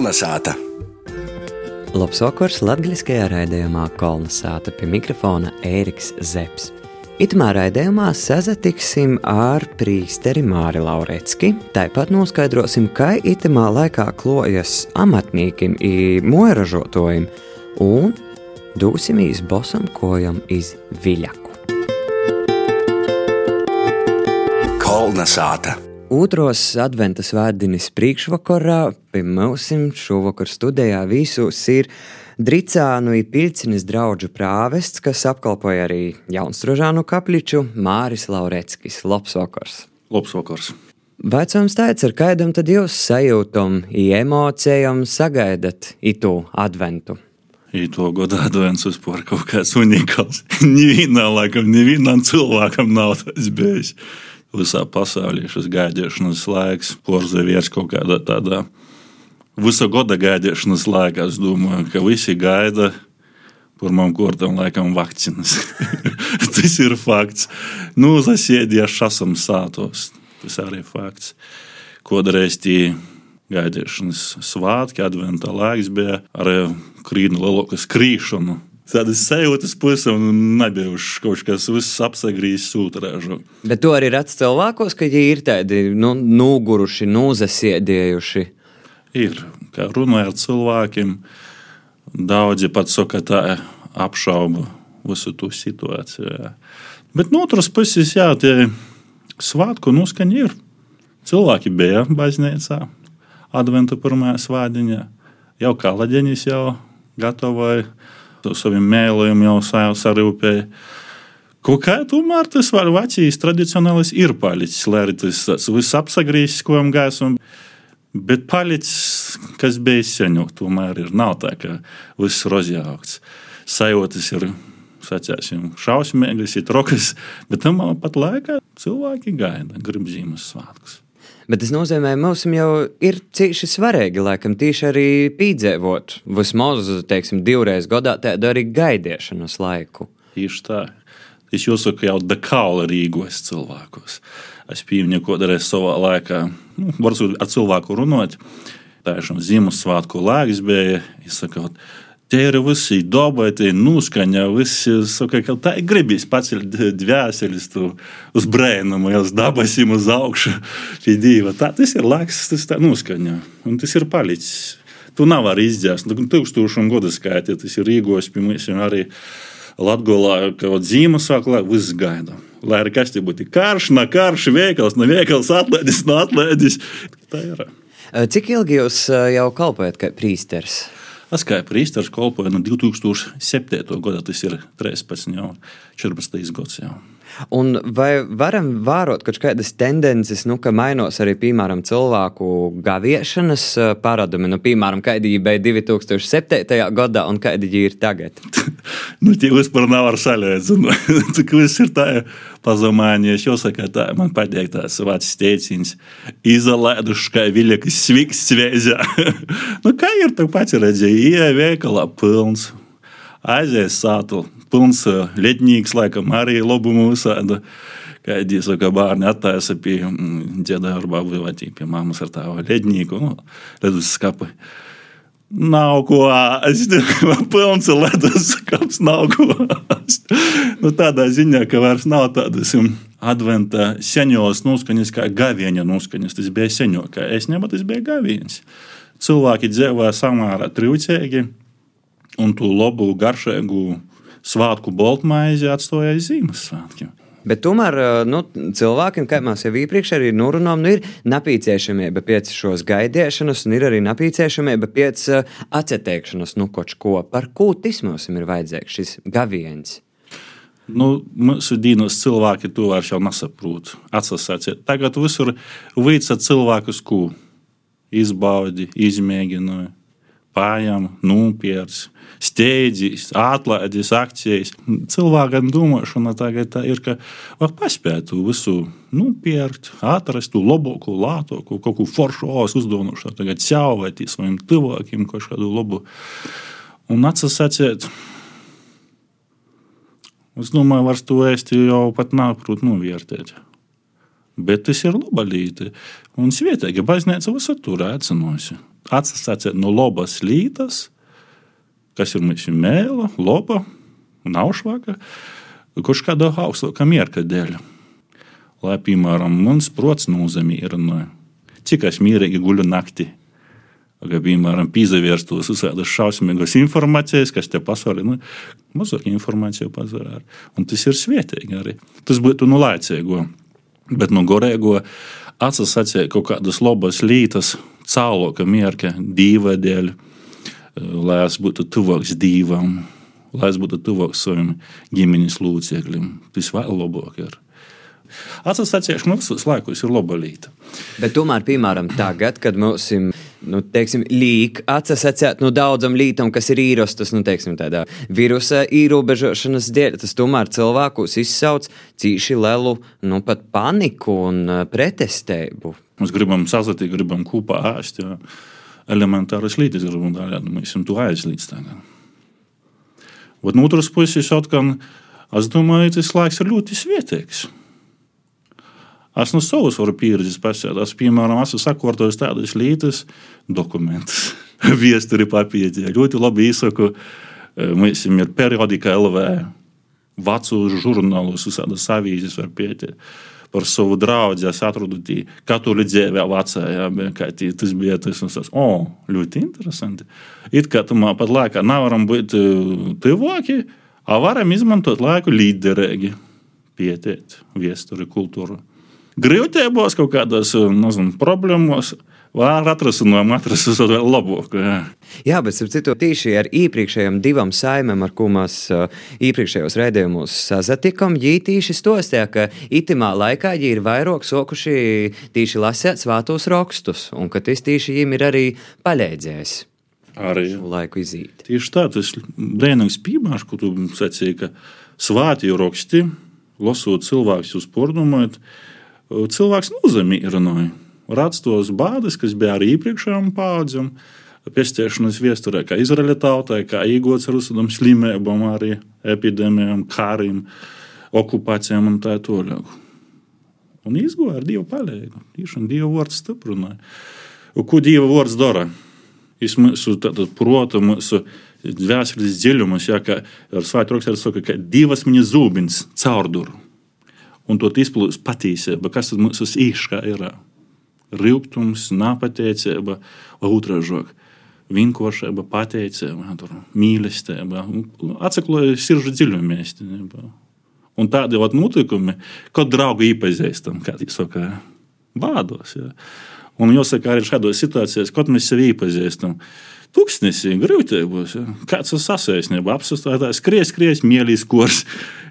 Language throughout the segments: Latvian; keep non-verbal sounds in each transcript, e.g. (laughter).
Kolnesāta! Labs vakars latviskajā raidījumā Kolnesāta pie mikrofona Ēriks Zepsi. Itamā raidījumā sazatiksim ar prīsteri Māri Laurecki, tāpat noskaidrosim, kā itamā laikā klojas amatnīkim i moeražotojim un dūsimīs bosam kojam iz viļaku. Kolnesāta! Otros adventas vārdinis priekšvakarā pie mums šovakar studijā visus ir Dricānu ir Pilcinis draugu prāvests, kas apkalpoja arī Jaunstružānu kapliču Māris Laureckis. Labs vakars! Labs vakars! Vecums teica, ar kādam tad jūs sajūtam, emocijām sagaidat itu adventu? Ito gada advents vispār kaut kāds unikāls. (laughs) Nevienā laikam, nevienam cilvēkam nav tas bijis. Visā pasaulē šis gaidīšanas laiks, porzevieris kaut kādā tādā visu gada gaidīšanas laikā. Es domāju, ka visi gaida pirmām kārtām laikam vakcīnas. (laughs) Tas ir fakts. Nu, zasēdīja šasam sātos. Tas arī fakts. Kodreiz tie gaidīšanas svētki, adventa laiks bija ar krīnu lielāku skrīšanu. Tādas sajūtas pusēm nebija kaut kas, kas apsagrījis sūtrāžu. Bet to arī redz cilvēkos, ka viņi ir tādi nu, noguruši, nozasiedējuši. Ir, kā runāja ar cilvēkiem, daudzi pat saka, tā apšauba visu to situāciju. Bet no otras puses, jā, tie svētku noskaņi ir. Cilvēki bija baznīcā, adventa pirmajā svādiņā, jau kalaģenis jau gatavoja saviem mēliem jau sarūpēja. Kaut kā tomēr tas var vecīs tradicionālis ir palicis, lai arī tas viss apsagrīzis, ko am gaisam, bet palicis, kas bija seņu, tomēr ir nav tā, ka viss rozjāgts. Sajūtas ir, sacēsim, šausmīgas, ir trokas, bet tam pat laikā cilvēki gaida, grib zīmes svētkus. Bet tas nozīmē, ka mums jau ir cīši svarīgi, laikam, tieši arī pīdzēvot vismaz, teiksim, divreiz gadā tādu arī gaidīšanas laiku. Tieši tā. Es jūtu, jau dekaula rīkos cilvēkos. Es pieņemu, ko darīju savā laikā. Nu, varbūt ar cilvēku runāt. Tā ir šī Ziemassvētku laiks bija. Saku, Tie ir visi dabai, tie nuskaņa, visi saka, ka tā ir gribīs pacelt dvēseles uz brēnumu, jau uz dabasim uz augšu pie dieva. Tā tas ir laiks, tas tā nuskaņa, un tas ir palicis. Tu nav arī izdzēst, nu, tūkstošiem gadu skaitīt, tas ir Rīgos pie mums arī Latgolā, kaut Ziemassvētku viss gaida. Lai arī kas te būtu karš, na karš, veikals, na veikals, atlaidis, na atlaidis. Tā ir. Cik ilgi jūs jau kalpojat kā prīsteris? Es kā prīsteris kolpoju no 2007. gada, tas ir 13, jau 14 gads. Jau. Un vai varam vērot kaut kādas tendences, nu, ka mainās arī, piemēram, cilvēku gaviešanas paradumi? Nu, piemēram, kādi bija 2007. gadā un kādi ir tagad? (laughs) nu, tie vispār nav ar salīdzinājumu. (laughs) Cik viss ir tā pazemājies, jau saka, tā man patīk tās vācis teiciens, izolēduši kā viļakas sviks svēzē. (laughs) nu, kā ir, tā pats redzēja, ieja veikalā pilns, aizies sātu pilns lednīgs, laikam arī labumu visādi. Kā jau saka, bērni attaisa pie ģēda ar babu vai pie mammas ar tādu lednīgu, nu, ledus skapu. Nav ko ēst. (laughs) Pilns ledus skats nav ko. Nu, tādā ziņā, ka vairs nav tādas adventa seņos noskaņas kā gavieņa noskaņas. Tas bija seņo, kā es ņemu, tas bija gavieņas. Cilvēki dzīvoja samērā trūcīgi un to labu, garšīgu svētku boltmaizi atstāja Ziemassvētkiem. Bet tomēr nu, cilvēkiem, kā mēs jau iepriekš arī norunājām, nu, ir nepieciešamība pēc šos gaidīšanas, un ir arī nepieciešamība pēc atceteikšanas, nu, kaut ko. Par ko tismos ir vajadzīgs šis gaviens? Nu, mūsu dienas cilvēki to vairs nesaprot. Atsasāciet. Tagad visur veica cilvēkus, ko izbaudi, izmēģināja, pājām, nopērts steidzīs, atlaidīs akcijas. Cilvēkam domāšana tagad ir, ka var paspēt to visu nopirkt, nu, atrast labāko, lētāko, kaut ko foršu uzdonušu, tagad ķauvēt saviem tuvākiem kaut kādu labu. Un atsasāciet. Es domāju, vairs to ēst jau pat nav prot novērtēt. Bet tas ir labalīti. Un svietēji baznīca visur tur aicinosi. atsasāciet no labas lītas, kas ir mums mēla, loba, naušvaka, kurš kādā augstākā mierka dēļ. Lai, piemēram, mums prots nozemīrināja. Cik es mierīgi guļu naktī. Kā, piemēram, pīzavērstos visādas šausmīgas informācijas, kas te pasaulē, nu, mazāk informāciju pazarā. Un tas ir svietīgi arī. Tas būtu nu laicīgo. Bet no gorēgo atsasacīja kaut kādas labas lītas, cāloka mierka, dīva dēļ, lai es būtu tuvāks dīvam, lai es būtu tuvāks saviem ģimenes locekļiem. Tas vēl labāk ir. Atsasacīšana visus laikus ir laba līta. Bet tomēr, piemēram, tagad, kad mums ir nu, līk atsasacēt no daudzam lītam, kas ir īrostas, nu, teiksim, tādā virusa ierobežošanas dēļ, tas tomēr cilvēkus izsauc cīši lielu, nu, pat paniku un uh, pretestēbu. Mēs gribam sazatīt, gribam kopā ēst, jā. Elementāras līdzi gribam nu, mēs esam to aizlīdz. Bet no otras puses, atkal, es domāju, tas laiks ir ļoti svietīgs. Es no savas varu pieredzes pasakāt, es, piemēram, esmu sakārtojis tādas lietas, dokumentus, viesturi papīri. Ļoti labi izsaku, mēs esam periodika LV, vecu žurnālus, visādas avīzes var pietiet. Par savu draugu es atradu katoļu dzīvē, vecajā, kā tī, tas bija tas, un tas, o, ļoti interesanti. It kā tam pat laikā nevaram būt tuvāki, a varam izmantot laiku līderīgi, pietiet, viesturi, kultūru grūtībos, kaut kādos nezinu, problēmos. Var atrasināt, atrasināt vēl labāku. Jā. jā, bet ap citu tīši ar iepriekšējiem divam saimēm, ar ko mēs iepriekšējos raidījumos sazatikām, viņi tīši stostīja, ka itimā laikā viņi ir vairāk sokuši tīši lasēt svētos rakstus, un ka tas tīši viņiem ir arī palīdzējis. Arī laiku izīt. Tieši tā, tas brīnums piemērs, ko tu sacīji, ka svāti raksti, lasot cilvēkus uz pornumēt, cilvēks nozemīrināja. Rāds tos bādes, kas bija arī iepriekšējām paudzēm, piestiešanas viesturē, kā Izraēla tautai, kā īgots ar uzsudām slimībām, arī epidēmijām, kāriem, okupācijām un tā tālāk. Un izgoja ar Dievu palīdzību. Tieši Dieva vārds stiprināja. Ko Dieva vārds dara? Viņš mūsu prota, mūsu dvēseles dziļumus, ja, kā ar svētu raksturu saka, ka divas viņa zūbins caurduru un to izplūst patiesība, kas tad mums īškā ir. Rūkums, nepateicība, otrāžāk. Vinkošība, pateicība, mīlestība, atsaklēja sirdžu dziļumā. Un tādi vat notikumi, kad draugu iepazīstam, kā viņi saka, bādos. Ja. Un jāsaka, arī šādos situācijās, kad mēs sevi iepazīstam, tūkstnesī, grūtībos. Kāds ir sasēsnība, apstāstājās, skries, skries, mielīs kurs.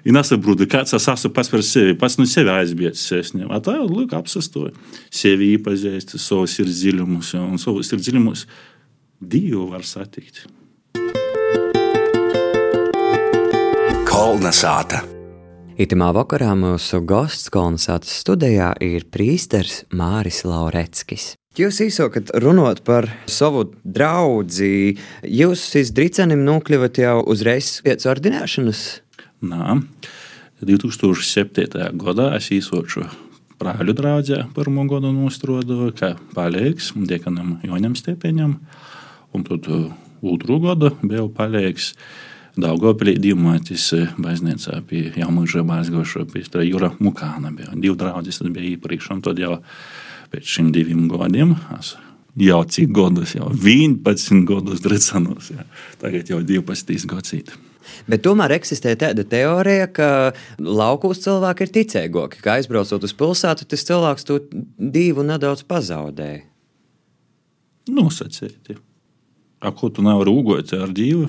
Ir nesaprotu, kāds es esmu pats par sevi, pats no sevi aizbietis sēsniem. Tā jau lūk, apsastoja. Sevi iepazīst, savus ir dziļumus, un savus ir dziļumus Dievu var satikt. Kolnesāta. Itamā vakarā mūsu gosts kolonizācijas studijā ir prīsters Māris Laureckis. Jūs īsākat runāt par savu draugu. Jūs izdricenim nokļuvat jau uzreiz pēc ordinēšanas? Nā, 2007. gadā es īsoču brāļu draugā pirmo gadu nostrodoju, kā palīgs dekanam Jonam Stepēņam, un tad uh, otru gadu biju palīgs. Daugopilī Dīmātis baznīcā pie Jāmuža bāzgošo pie Jūra Mukāna bija. Divi draugi tas bija iepriekš, un tad jau pēc šiem diviem gadiem. Jau cik gadus, jau 11 gadus drecanos, jā. tagad jau 12 gadsimti. Bet tomēr eksistē tāda teorija, ka laukos cilvēki ir ticīgāki. Kā aizbraucot uz pilsētu, tas cilvēks to divu nedaudz pazaudēja. Nosacīti. Ko tu nevari ugot ar divu?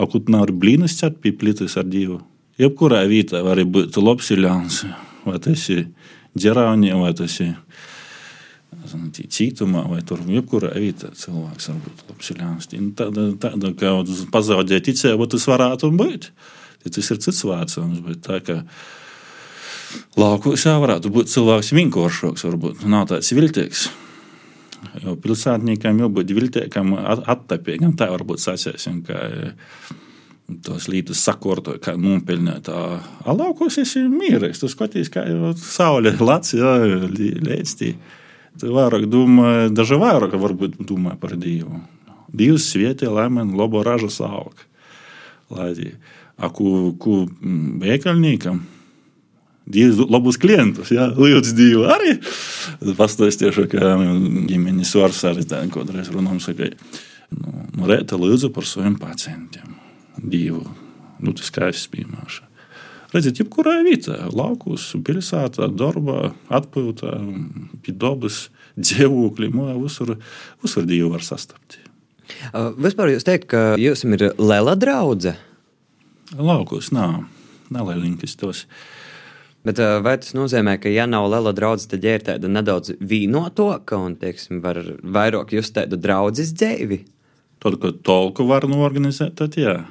Tu nevari blīnas ķert pie plitas ar divu? Jebkurā vietā var būt labs ļauns. Vai tas ir ģerāņi, vai tas ir cītumā, vai tur jebkurā vietā cilvēks var būt labs ļauns. Tāda, tāda kā pazaudēt ticību, tas varētu būt. Tas ir cits vārds, bet tā kā laukos jau varētu būt cilvēks vienkāršāks, varbūt nav tāds viltīgs. Jo pilsētniekam jābūt viltīgam, attapīgam, tā varbūt sacēsim. Tos līdzekļus sakorto, kā nopelnīt. Alaukos ir mīlīgs. Tu skaties, kā jau saule lats, jā, līdz tī Tu vairāk domā, daži vairāk varbūt domā par Dievu. Dievs svietī, lai man labo ražas aug. Lai, a, ku, ku veikalniekam Dievs labus klientus, jā, līdz Dievu arī. Pastāstīšu, ka ģimenes vārds arī tā, kādreiz runām, saka, nu, nu rēta lūdzu par saviem pacientiem. Dievu, nu, tas skaists piemērs. Redziet, jebkurā vietā, laukos, pilsētā, darbā, atpūtā, pie dabas, dzīvokļi, mūžā, visur, visur Dievu var sastapt. Uh, vispār jūs teikt, ka jums ir liela draudzene? Laukos nav, nav lielinkas tos. Bet vai tas nozīmē, ka, ja nav liela draudzene, tad ir tāda nedaudz vīnotoka un, teiksim, var vairāk just tādu draugu dzīvi? Tad, kad tolku var norganizēt, tad jā.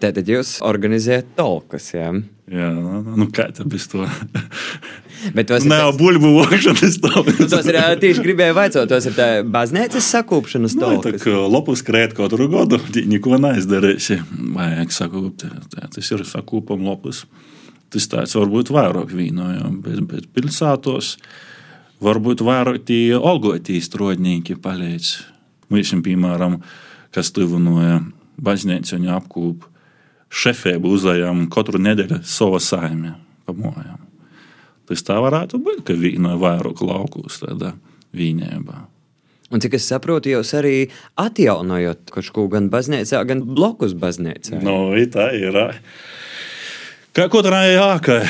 Tātad jūs organizējat tolkas, jā? Jā, nu kā tad bez to? (laughs) Bet Nē, ir, buļbuļs vākšanas (laughs) tos ir ā, tieši gribēju vaicāt, tos ir tā baznīcas sakūpšanas Nu, tā lopus krēt katru gadu, (laughs) neko neizdarīsi. Vajag sakūpt, tas ir sakūpam lopus. Tas varbūt vairāk vīnojam, bet, bet pilsētos varbūt vairāk tie olgotī strodnīki palīdz. Mēs, piemēram, kas tuvinoja baznīcu un apkūp, šefēbu uzējām katru nedēļu savu saimē pa mojām. Tas tā varētu būt, ka vīnoja vairāk laukus tādā vīnībā. Un cik es saprotu, jūs arī atjaunojat kaut ko gan baznīcā, gan blokus baznīcā. I tā ir. Kā katrā jāka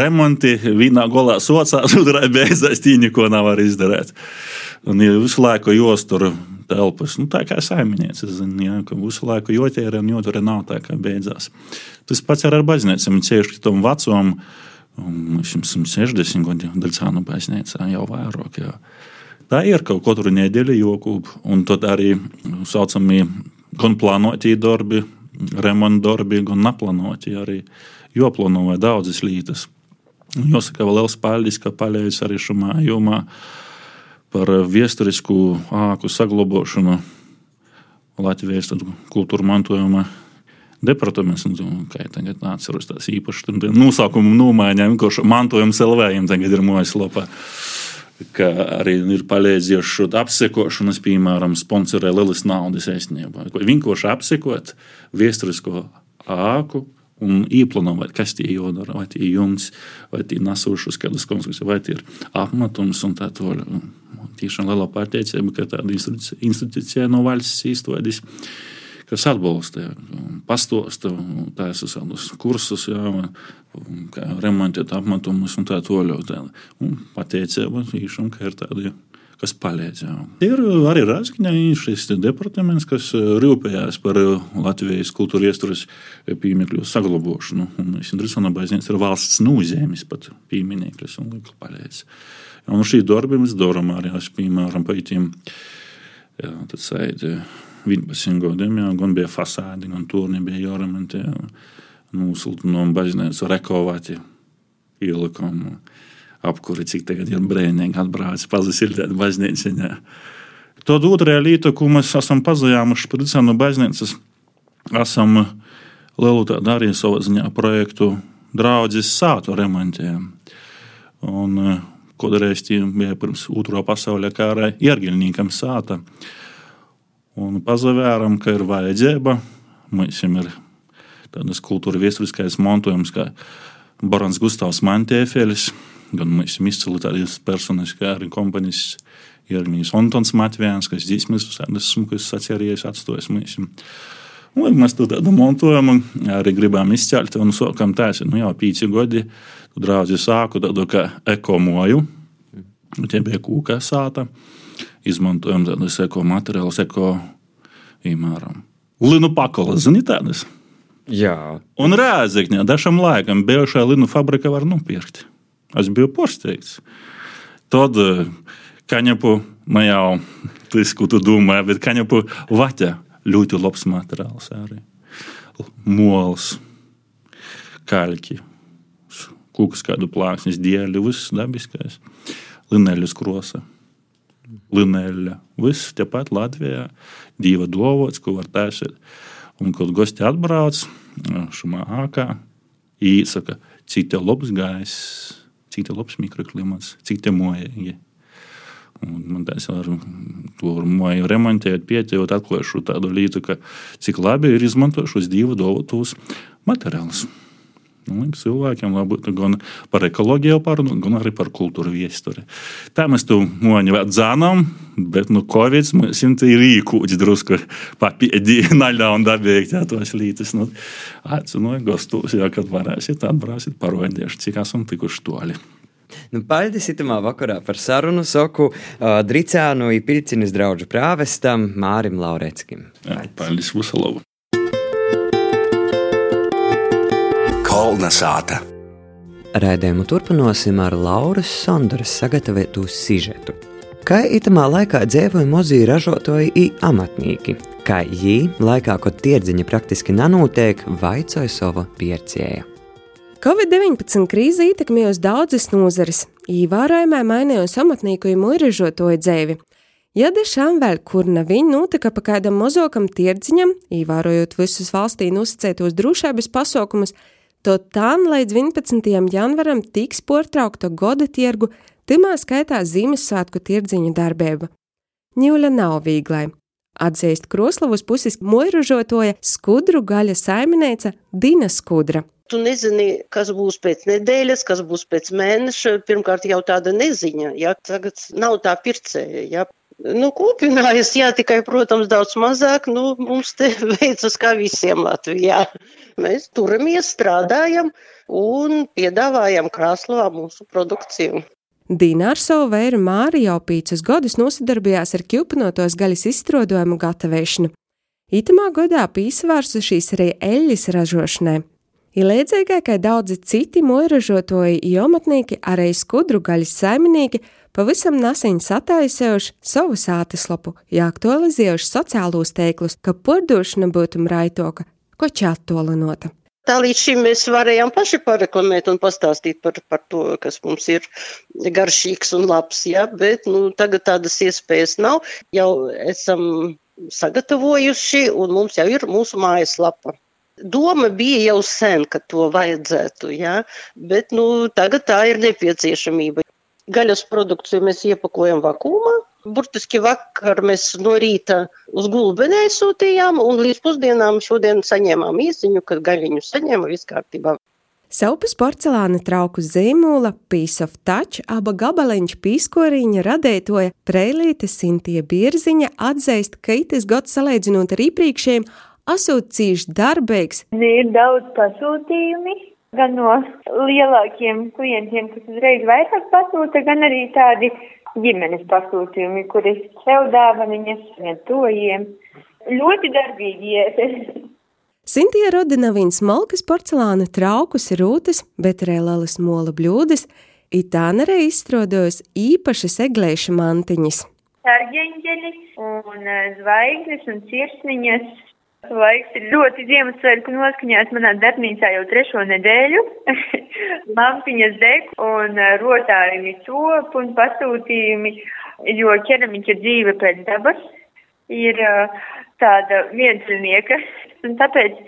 remonti vienā golā socās, otrā beidzās tī neko nevar izdarīt. Un ir visu laiku jostur telpas. Nu, tā kā saimniece, zin, jā, ka visu laiku jotēra un jotura nav tā kā beidzās. Tas pats ir ar baznīcām, cieši tam vecumam, um, 160 gadu daļcānu baznīcā jau vairāk. Jā. Tā ir kaut katru nedēļu jokūp, un tad arī saucamie gan plānotie darbi, remonta darbi, gan neplānotie arī joplānoja daudzas lietas. Jāsaka, vēl liels paldies, ka palīdz arī šajā jomā par vēsturisku āku saglabāšanu Latvijas kultūra mantojuma departaments. Kā tagad atceros tās īpaši nosaukumu nomaiņā, vienkārši mantojums LV tagad ir mājaslapā. Ka arī ir palīdzējuši apsekošanas, piemēram, sponsorē lielas naudas aizsniegumā. Vienkārši apsekot vēsturisko āku un ieplānot, kas tie jādara, vai tie ir jumts, vai tie ir nesošas kādas konstrukcijas, vai tie ir apmetums un tā tālāk. Tiešām liela pārteicība, ka tāda institūcija no valsts izveidas, kas atbalsta, pastosta, taisa savus kursus, jā, remontēt apmetumus un tā tālāk. Pateicība īšām, ka ir tāda kas palīdz. Jā. Ir arī Rāzakņā šis departaments, kas rūpējās par Latvijas kultūra iesturas pieminekļu saglabāšanu. Interesanti, baznīca ir valsts nozīmes pat pieminekļus un likli palīdz. Un šī darbi mēs darām arī, piemēram, jā, tad sēdi 11 gadiem, jā, gan bija fasādi, gan turni bija jāremontē, mūsu no baznīcas rekovāti ielikumu apkuri, cik tagad ir brīvīgi atbraucis, pazasiltēt baznīciņā. Tad otrajā lieta, ko mēs esam pazinājuši pēc no baznīcas, esam lielu tādu arī savā ziņā projektu draudzes sātu remontējam. Un kādreiz tie bija pirms otrā pasaules kara iergiļniekam sāta. Un pazavēram, ka ir vajadzība. Mums ir tādas kultūra vēsturiskais mantojums, kā Barons Gustavs Mantēfelis, gan mēs tādas personas, kā arī kompānijas ierunājums Antons Matvējans, kas dzīsmes tādas smukas atcerējies atstojas mums. Un, mēs to tādu montojam, arī gribam izcelt, un sākam tās, nu jau pīci gadi, tu draudzi sāku tādu kā ekomoju, tie bija kūka sāta, izmantojam tādas eko materiālus, eko, piemēram, linu pakolas, zini tādas? Jā. Un Rēzekņā dažam laikam bijušā linu fabrika var nopirkt. Es biju pārsteigts. Tad kaņepu, nu jau tas, ko tu domā, bet kaņepu vaķa ļoti labs materiāls arī. Mols, kaļķi, kūkas kādu plāksnes, dieļi, viss dabiskais. Lineļas krosa. Lineļa. Viss tepat Latvijā. Dieva dovots, ko var taisīt. Un, kad gosti atbrauc šajā ākā, īsaka, cik te labs gaiss, cik te labs mikroklimats, cik te mojīgi. Un man tas ar to māju remontēt, pieķert, atklāšu tādu līdzi, ka cik labi ir izmantot šos divu dolotus materiālus. Nu, cilvēkiem būtu gan par ekoloģiju pārunāt, gan arī par kultūru vēsturi. Tā mēs tu moņu dzēnām, bet nu Covid mums ir rīkūts drusku papīdī (laughs) naļā un dabīgi tā tos lītas. Nu, Aicinu gastos, ja kad varēsiet, atbrāsiet parodieši, cik esam tikuši toļi. Nu, Paldies itamā vakarā par sarunu soku uh, Dricānu i Piļcinis draudžu prāvestam Mārim Laureckim. Paldies, Vusalovu! Kolna sāta. Raidījumu turpināsim ar Lauras Sondaras sagatavotu sižetu. Kā itamā laikā dzīvoja mozīja ražotāji un amatnieki, kā jī, laikā, kad tirdziņa praktiski nanūtiek, vaicoja savu piercēju. Covid-19 krīze ietekmējusi daudzas nozares, ievērojamā mainījusi amatnieku un mūžražotāju dzīvi. Ja dešām vēl kur nav viņa notika pa kādam mozokam tirdziņam, ievērojot visus valstī nosacētos drošības pasaukumus, to tam līdz 11. janvaram tiks portraukta goda tirgu, timā skaitā Ziemassvētku tirdziņu darbība. Ņūļa nav vīglai. Atzīst Kroslavas puses mūžražotāja skudru gaļa saimniece Dina Skudra. Tu nezini, kas būs pēc nedēļas, kas būs pēc mēneša. Pirmkārt, jau tāda neziņa, ja tagad nav tā pircēja. Ja. Nu, kūpinājas, jā, tikai, protams, daudz mazāk. Nu, mums te (laughs) veicas kā visiem Latvijā. Mēs turamies, strādājam un piedāvājam Krāslavā mūsu produkciju. Dīna ar savu vēru Māri jau pīcis gadus nosadarbojās ar ķilpinotos gaļas izstrādojumu gatavošanu. Itamā gadā pīsvārsušīs arī eļļas ražošanai. Ir līdzīgai, kā daudzi citi mūžražotāji, jomatnieki, arī skudru gaļas saimnieki pavisam nesen sataisējuši savu sāteslapu, jāaktualizējuši sociālos teiklus, ka pordošana būtu raitoka, ko čātolinota. Tā līdz šim mēs varējām paši pareklamēt un pastāstīt par, par to, kas mums ir garšīgs un labs, ja? bet nu, tagad tādas iespējas nav. Jau esam sagatavojuši un mums jau ir mūsu mājaslapa. Doma bija jau sen, ka to vajadzētu, ja? bet nu, tagad tā ir nepieciešamība. Gaļas produkciju mēs iepakojam vakumā. Burtiski vakar mēs no rīta uz gulbenē sūtījām, un līdz pusdienām šodien saņēmām īsiņu, kad gaļiņu saņēma viss kārtībā. Saupas porcelāna trauku zīmola Piece of Touch aba gabaliņš pīskoriņa radētoja Preilīte Sintie Bierziņa atzīst, ka itis gads salīdzinot ar iepriekšējiem esot cīši darbīgs. Ir daudz pasūtījumi, gan no lielākiem klientiem, kas uzreiz vairāk pasūta, gan arī tādi ģimenes pasūtījumi, kuri sev dāvaniņas, vien tojiem. Ļoti darbīgi iet. (laughs) Sintīja Rodina viņa smalkas porcelāna traukus, rūtas, bet arī lielas mola bļūdas, Itāna arī izstrādājusi īpašas eglēša mantiņas. Sargeņģeļi un eh, zvaigznes un sirsniņas Laiks ir ļoti Ziemassvētku noskaņās manā darbnīcā jau trešo nedēļu. (laughs) Lampiņas deg un eh, rotājumi top un pasūtījumi, jo ķeramiņa dzīve pēc dabas ir uh, tāda vienceļnieka. Un tāpēc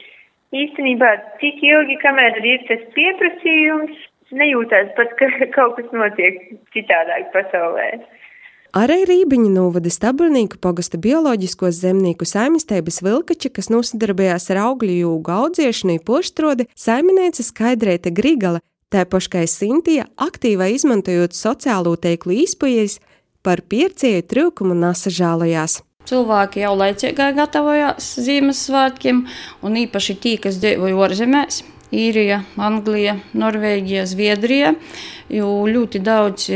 īstenībā tik ilgi, kamēr ir tas pieprasījums, nejūtās pat, ka (laughs) kaut kas notiek citādāk pasaulē. Arī Rībiņa novada stabilnieku pogasta bioloģiskos zemnieku saimniecības vilkači, kas nosadarbojās ar augļu jūgu audziešanu, poštrodi, saimniece Skaidrēta Grigala, tā paškai Sintija, aktīvai izmantojot sociālo teiklu izpujas, par piercēju trūkumu nasažālajās. Cilvēki jau laicīgāk gatavojās Ziemassvētkiem, un īpaši tie, kas dzīvoja ārzemēs. Īrija, Anglija, Norvēģija, Zviedrija, jo ļoti daudz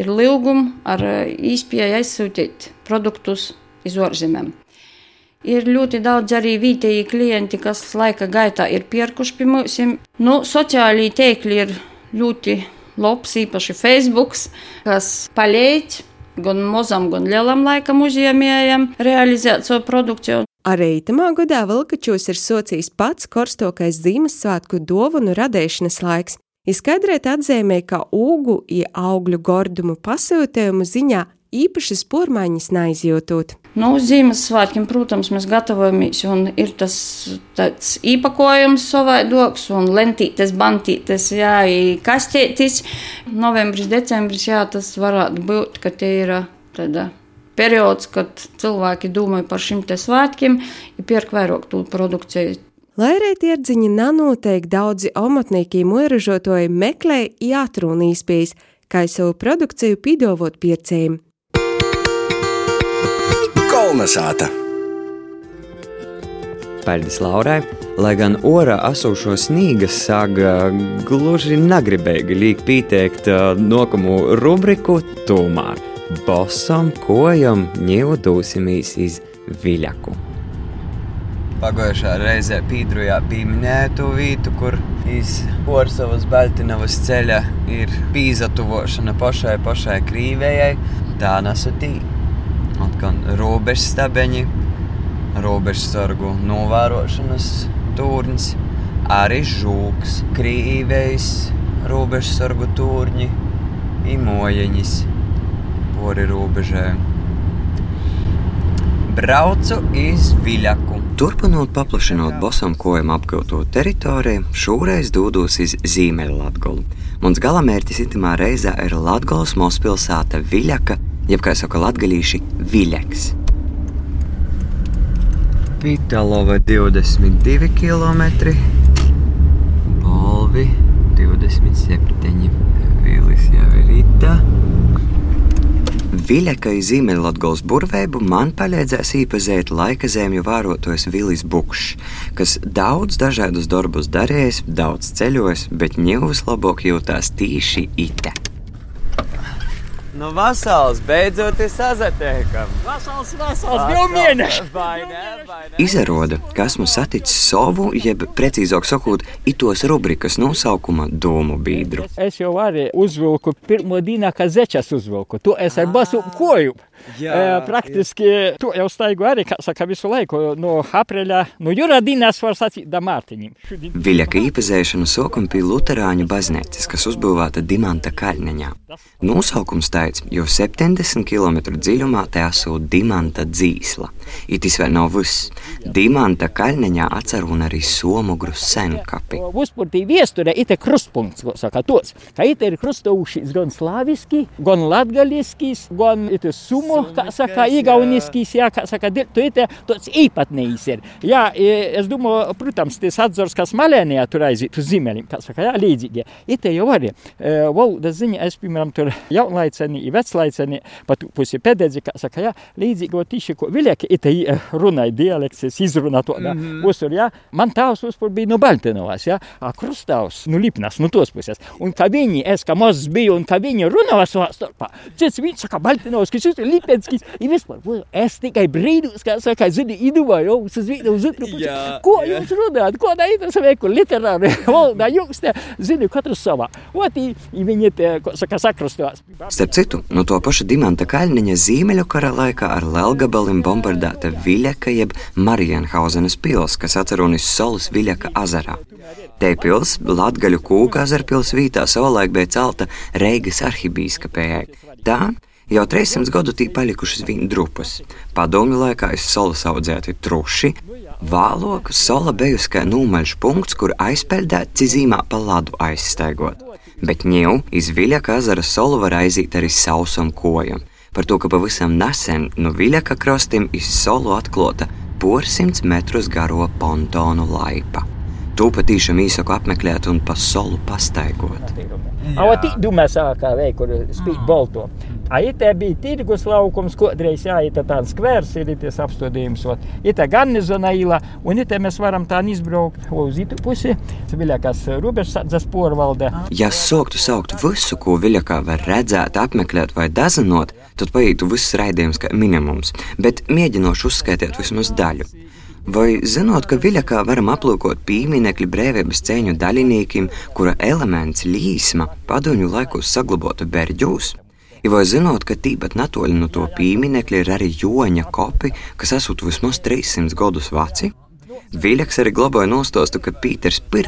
ir lūgumi ar īspēju aizsūtīt produktus iz ārzemēm. Ir ļoti daudz arī vietēji klienti, kas laika gaitā ir pierkuši pie mums. Nu, sociālī tīkli ir ļoti labs, īpaši Facebook, kas palīdz gan mazam, gan lielam laikam uzņēmējam realizēt savu produkciju. Arī tamā gadā Vilkačos ir socijas pats karstokais Ziemassvētku dāvanu radīšanas laiks, Izskaidrēt atzīmē, ka ūgu un augļu gordumu pasūtījumu ziņā īpašas pormaiņas neizjūtot. Nu, Ziemassvētkiem, protams, mēs gatavojamies, un ir tas tāds īpakojums savaidoks, un lentītes, bantītes, jā, kastītis. Novembris, decembris, jā, tas varētu būt, ka tie ir tāda periods, kad cilvēki domā par šiem svētkiem, ir pērk vairāk to produkciju. Lai arī tirdziņi nanoteikti daudzi omatnieki mūražotoji meklē jātrūna īspējas, kā savu produkciju pīdovot pircējiem. Kolnesāta! Paldies Laurai! Lai gan orā asūšo snīga saga gluži negribēja līk pieteikt nākamo rubriku, tomēr bosam kojam ņēvdūsimies iz viļaku. Pagājušā reizē Pīdrujā pieminēja to vietu, kur iz Orsavas Baltinavas ceļa ir pīzatuvošana pašai pašai krīvējai, tā nesutī. Atkal robežstabeņi, robežsargu novērošanas turns, arī žūks, krīvējs, robežsargu turņi, imojeņis, pori robežai. Braucu iz Viļaku. Turpinot paplašinot bosam kojam apgūto teritoriju, šoreiz dodos iz Ziemeļlatgolu. Mans galamērķis itimā reizē ir Latgolas mazpilsēta Viļaka, jeb kā saka latgalīši Viļaks. Pitalova 22 km, Bolvi 27, Vīlis jau ir itā. Viļakai Ziemeļlatgals burveibu man palīdzēs īpazīt laika zemju vērotojs Vilis Bukšs, kas daudz dažādus darbus darījis, daudz ceļojis, bet ņēvis labāk jūtās tīši ite. Nu, vasals, beidzot, ir sazatiekam. Vasals, vasals, divi mēneši! Izrāda, ka esmu saticis savu, jeb precīzāk sakot, itos rubrikas nosaukuma domu biedru. Es jau arī uzvilku pirmo dienu, kad zečas uzvilku. Tu esi ar basu koju. Jā, E, Praktiski tu jau staigu arī, kā saka, visu laiku no aprīļa, no jūra dienas var sacīt da. Šodien- Viļaka īpazēšanu sākam pie Lutāņu baznīcas, kas uzbūvēta Dimanta kalniņā. Nosaukums tāds, jo 70 km dziļumā te esot Dimanta dzīsla. Itis vēl nav viss. Dimanta kalniņā atceruna arī Somugru senkapi. Uzpūtī viesturē ir krustpunkts, ko saka tos, ka it ir krustojušies gan slaviski, gan latgaliskis, gan it ir sumu, kā saka, igauniskis, jā, kā saka, tu it tāds īpatnējs ir. Jā, e, es domāju, protams, tas atzors, kas malēnijā tur aiziet uz zimeļiem, kā saka, jā, līdzīgi. It jau arī, e, valdas ziņa, es, piemēram, tur jaunlaiceni, veclaiceni, pat pusi pededzi, kā saka, jā, līdzīgi, o tīši, ko viļaki, it runāja dialekts, es izrunā to, mm -hmm. uztur, jā, man tavs uzpur bija no Baltinovas, jā, a krustāvs, nu lipnas, no tos puses. Un kā viņi, es kā mazs biju, un kā viņi runāja savā starpā, cits viņš saka, Baltinovs, kas ir Lipenskis, ir vispār, vo, es tikai brīdus, kā saka, zini, idomāju, uz vienu uz otru pusi. Jā, Ko jā. jūs runājat, ko darīt, es veiku literāri, (laughs) valdā, jums te, zini, katrs savā. Oti, viņi te, ko saka, sakrustovās. Starp citu, no to paša Dimanta Kalniņa Ziemeļu kara laikā ar Lelgabalim bombardēta Viļaka jeb Marienhausenes pils, kas atceronis Solas Viļaka azarā. Te pils, Latgaļu kūka azarpils vītā savulaik bija celta Reigas arhibīskapējai. Tā jau 300 gadu tī palikušas viņa drupas. Padomju laikā iz Solas audzēti truši, Vāloka sola bijusi kā nūmaļš punkts, kur aizpeldēt cizīmā pa ladu aizstaigot. Bet ņēmu iz Viļaka ezera solu var aiziet arī sausam kojam. Par to, ka pavisam nesen no Viļaka krastiem iz solu atklāta porsimts metrus garo pontonu laipa. To patīšām īsaku apmeklēt un pa solu pastaigot. A ti domā, sākā veikt, kur spīd bolto. A itē bija tirgus laukums, kodreiz jāita tāds skvērs, ir tas apstādījums. Itē garnizona īla, un itē mēs varam tā izbraukt uz itu pusi, Viļakas robežsardzes porvalde. Ja sāktu saukt visu, ko Viļakā var redzēt, apmeklēt vai dazinot, tad paietu viss raidījums kā minimums, bet mēģinošu uzskaitīt vismaz daļu. Vai zinot, ka Viļakā varam aplūkot pieminekļu brīvības cēņu daļiniekiem, kura elements līsma padomju laikos saglabāta berģūs? Ja vai zinot, ka tīpat netoļi no to pieminekļa ir arī joņa kopi, kas esot vismaz 300 gadus veci? Viļaks arī glabāja nostostu, ka Pīters I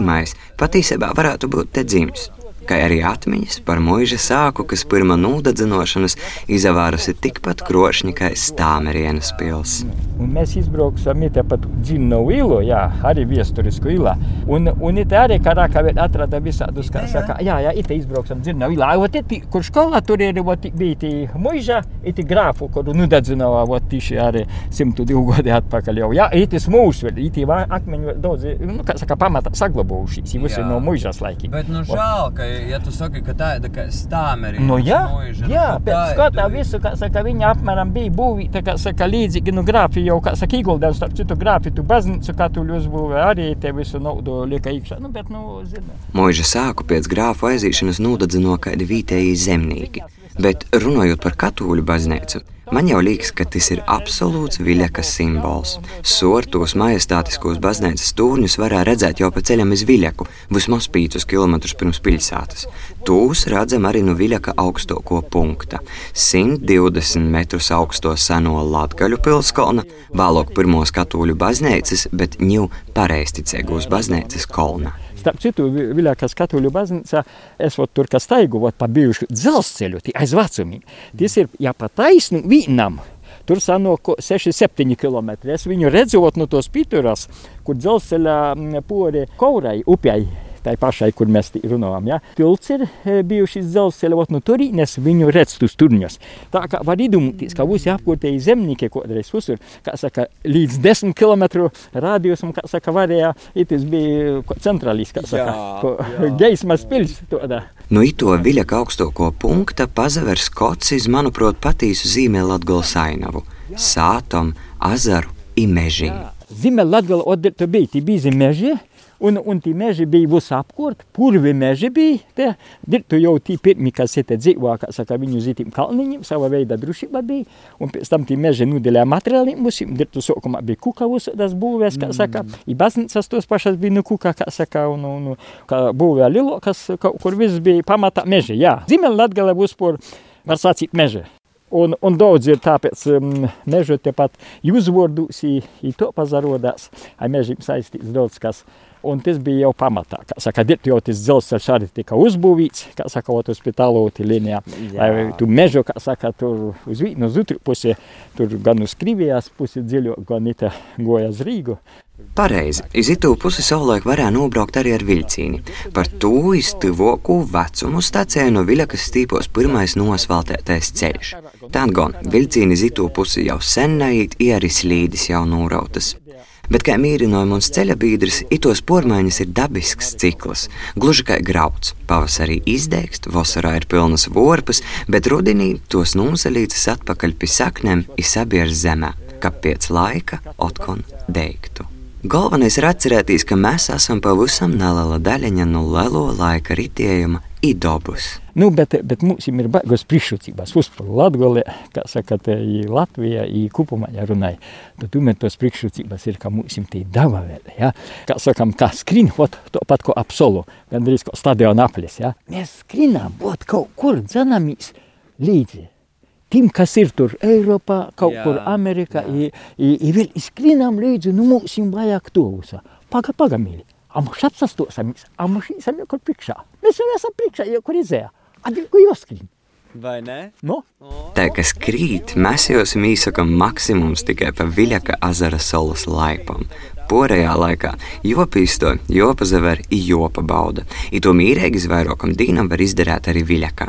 patiesībā varētu būt te dzimis. Kā arī atmiņas par mūža sāku, kas pirmā nūdedzinošanas izavārusi tikpat krošņi kā stāmerienas pils. Un mēs izbrauksim te pat dzimnu ilu, jā, arī viesturisku ilā. Un, un it arī karākā vēl atrada visādus, kā saka, jā, jā, it izbrauksim dzimnu ilā. Ot, it, kur skolā tur ir, ot, bija tī mūža, it grāfu, kuru nūdedzināja, ot, tīši arī 102 gadi atpakaļ jau. Jā, it ir mūžs vēl, it ir akmeņu daudz, nu, kā saka, pamatā saglabājušies, visi no mūžas laikiem. Bet, nu, žēl, ka, ja tu saki, ka tā ir kā stāmeri. Nu, jā, mūža, jā, nu, pēc skatā visu, kā saka, viņa apmēram bija būvīta, kā saka, līdzīgi, nu, grāfi jau, kā saka, ieguldījums, starp citu, grāfi, tu baznīcu katoļu uzbūvē, arī te visu naudu lieka iekšā, nu, bet, nu, zina. Mūža sāku pēc grāfu aizīšanas nūdadzino kādi vietēji zemnieki. Bet runājot par katoļu baznīcu, man jau liekas, ka tas ir absolūts viļakas simbols. Sortos majestātiskos baznīcas stūrņus varēja redzēt jau pa ceļam uz viļaku, vismaz 5 km pirms pilsētas. Tūs redzam arī no viļaka augstāko punkta - 120 metrus augsto seno Latgaļu pilskolna, vēlāk pirmos katoļu baznīcas, bet ņū pareisticīgos baznīcas kolna. Starp citu, Viļākas katoļu baznīcā esot tur, kas taigu, vot pa bijušu dzelzceļu, tie aiz vecumiem. Tas ir jāpataisnu vīnam. Tur sanāk 6-7 km. Es viņu redzot no tos pīturas, kur dzelzceļa pori Kaurai upei tai pašai, kur mēs runājam. Ja? Tilts ir bijušas dzelzceļa, no turienes viņu redz tus turņos. Tā kā var iedomāties, ka visi apkārtēji zemnieki kādreiz uzsver, kā saka, līdz 10 km radiusam, kā saka, varēja, tas bija centrālīs, kā saka, jā, geismas (laughs) pils. Todā. No ito viļaka augstāko punkta pazavers kocis, manuprāt, patīsu zīmē Latgolas ainavu - sātam, azaru, imežī. Zīmē Latgola, odder tu bija, tī bija meži, Un, un tie meži bija visi apkārt, purvi meži bija. Te, dirtu jau tie pirmie, kas te dzīvo, kā saka, viņu zītīm kalniņiem, sava veida drušība bija. Un pēc tam tie meži nudēļā materiāliem musīm. Dirtu sokumā bija kuka uzsādas būvēs, kā saka. Mm. I baznīcas tos pašas bija nu kuka, kā saka, un, un, un kā būvē lilo, kas, kur viss bija pamatā meži. Jā, Zimēl Latgale būs por, var sacīt, meži. Un, un daudz ir tāpēc um, mežu tepat uzvārdus, i to pazarodās. Ar mežiem saistīts daudz kas. Un tas bija jau pamatā. Kā saka, jau tas dzelzceļš arī tika uzbūvēts, kā saka, uz pitāloti līnijā. Vai tu mežu, kā saka, tur uz vienu, uz otru pusi, tur gan uz Krievijas pusi dziļo, gan ita goja uz Rīgu. Pareizi, iz itu pusi savulaik varēja nobraukt arī ar vilcīni. Par to iztuvoku vecumu stācijā no Viļakas stīpos pirmais nosvaltētais ceļš. Tad gan vilcīni iz itu pusi jau sen neiet, i arī slīdis jau nūrautas. Bet kā mīrināja mums ceļa biedrs, itos pormaiņas ir dabisks cikls. Gluži kā grauds. Pavasarī izdegst, vasarā ir pilnas vorpas, bet rudenī tos nūsalītas atpakaļ pie saknēm izsabier zemē, kā pēc laika otkon deigtu. Galvenais ir atcerēties, ka mēs esam pavisam neliela daļiņa no lielo laika ritējuma idobus. Nu, bet, bet mums ir baigos priekšrocības. Uzpār Latgolē, kā saka, Latvijā, i kupumā, ja runāja, tad tomēr tos priekšrocības ir, ka mums ir tī dava vēl, ja. Kā sakam, kā skrien, ot, to pat ko apsolu, gandrīz ko stadiona aplis, ja. Mēs skrinām, ot, kaut kur dzanamīs līdzi tiem, kas ir tur Eiropā, kaut jā, kur Amerikā, i, i, i vēl izskrienam līdzi, nu mums vajag to uzsā. Paga, paga, mīļi. A mums apsastosimies, a mums esam jau kur priekšā. Mēs jau esam priekšā, jau kur izēja. A ko jāskrien? Vai ne? No? Tā, kas krīt, mēs jau esam īsakam maksimums tikai pa Viļaka azara solas laipam. Porējā laikā jopīsto, jopa zaver, jopa bauda. I to mīrēgi vairākam dīnam var izdarīt arī Viļakā.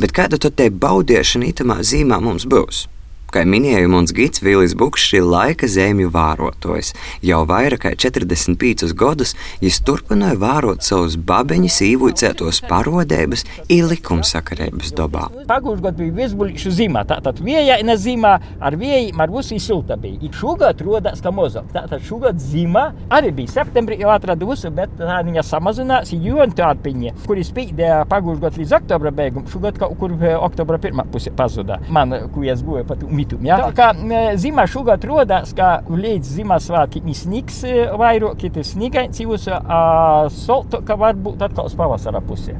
Bet kāda tad te baudīšana itamā zīmā mums būs? Kā minēja mums gids Vīlis Bukšs, šī laika zemju vārotājs. Jau vairāk kā 45 gadus viņš turpināja vērot savus babeņus, īvuicētos parodēbas, ir likumsakarības dabā. Pagājušajā gadā bija viesbuļīšu zīmā, tātad viejaina zīmā ar vējiem, ar visu silta bija. Ik šogad rodās, ka mozog. Tātad šogad zīmā arī bija septembrī jau atradusi, bet tā viņa samazinās, jo tārpiņa, kuri spīdēja pagājušajā gadā līdz oktobra beigām, šogad kaut kur oktobra pirmā pusē pazuda. Man, ko es goju pat mitum. Ja? Tā kā zima šogad rodās, ka līdz Ziemassvētkiem sniegs vairāk, ir sniegains jūs, a solto, ka varbūt atkal uz pavasara pusē.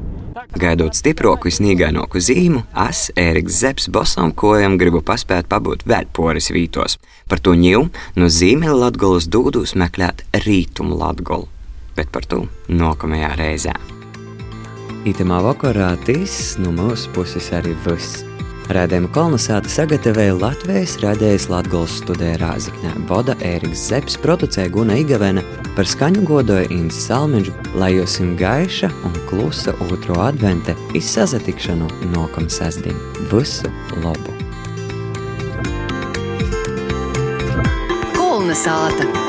Gaidot stiprāku, sniegainoku zīmu, es, Ēriks Zepsi, bosām kojām gribu paspēt pabūt vēl poris vītos. Par to ņēmu no zīmeļa Latgolas dūdus meklēt rītumu Latgolu, bet par to nākamajā reizē. Itamā vakarā tīs no mūsu puses arī viss. Rādījumu kolonizāta sagatavoja Latvijas radējas Latvijas studijā Rāzakņā. Voda Ēriks Zepsi producēja Guna Igavena par skaņu godoja Inns Salmiņš, lai jūs im gaiša un klusa otro advente izsazatikšanu nokam sasdien. Visu labu! Kolonizāta!